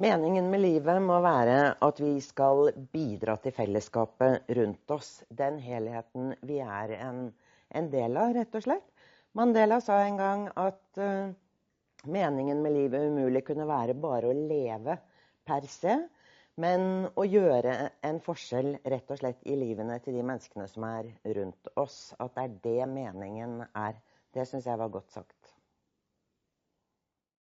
Meningen med livet må være at vi skal bidra til fellesskapet rundt oss. Den helheten vi er en, en del av, rett og slett. Mandela sa en gang at uh, meningen med livet umulig kunne være bare å leve per se, men å gjøre en forskjell rett og slett i livene til de menneskene som er rundt oss. At det er det meningen er. Det syns jeg var godt sagt.